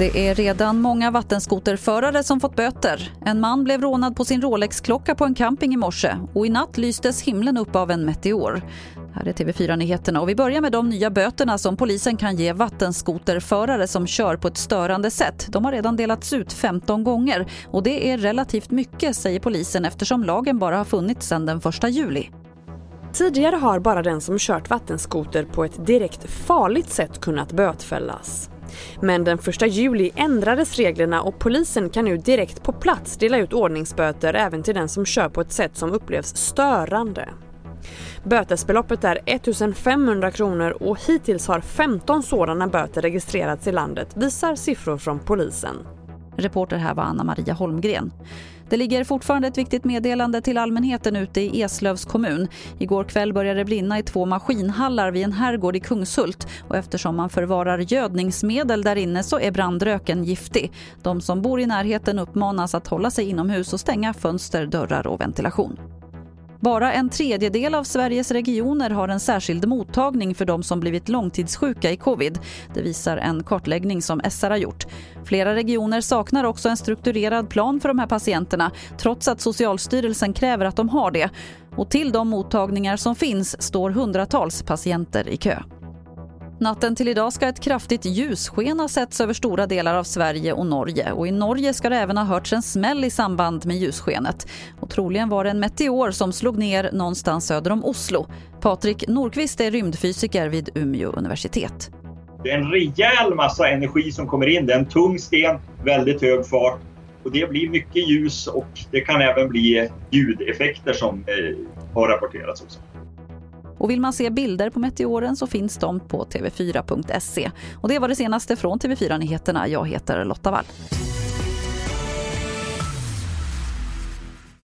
Det är redan många vattenskoterförare som fått böter. En man blev rånad på sin Rolex-klocka på en camping i morse och i natt lystes himlen upp av en meteor. Här är TV4-nyheterna och vi börjar med de nya böterna som polisen kan ge vattenskoterförare som kör på ett störande sätt. De har redan delats ut 15 gånger och det är relativt mycket säger polisen eftersom lagen bara har funnits sedan den 1 juli. Tidigare har bara den som kört vattenskoter på ett direkt farligt sätt kunnat bötfällas. Men den 1 juli ändrades reglerna och polisen kan nu direkt på plats dela ut ordningsböter även till den som kör på ett sätt som upplevs störande. Bötesbeloppet är 1 500 kronor och hittills har 15 sådana böter registrerats i landet visar siffror från polisen. Reporter här var Anna Maria Holmgren. Det ligger fortfarande ett viktigt meddelande till allmänheten ute i Eslövs kommun. Igår kväll började det brinna i två maskinhallar vid en herrgård i Kungshult och eftersom man förvarar gödningsmedel där inne så är brandröken giftig. De som bor i närheten uppmanas att hålla sig inomhus och stänga fönster, dörrar och ventilation. Bara en tredjedel av Sveriges regioner har en särskild mottagning för de som blivit långtidssjuka i covid. Det visar en kartläggning som SR har gjort. Flera regioner saknar också en strukturerad plan för de här patienterna trots att Socialstyrelsen kräver att de har det. Och till de mottagningar som finns står hundratals patienter i kö. Natten till idag ska ett kraftigt ljussken ha setts över stora delar av Sverige och Norge. Och I Norge ska det även ha hörts en smäll i samband med ljusskenet. Och troligen var det en meteor som slog ner någonstans söder om Oslo. Patrik Norqvist är rymdfysiker vid Umeå universitet. Det är en rejäl massa energi som kommer in. Det är en tung sten, väldigt hög fart. Och det blir mycket ljus och det kan även bli ljudeffekter som eh, har rapporterats också. Och vill man se bilder på meteoren så finns de på tv4.se. Och det var det senaste från TV4 Nyheterna. Jag heter Lotta Wall.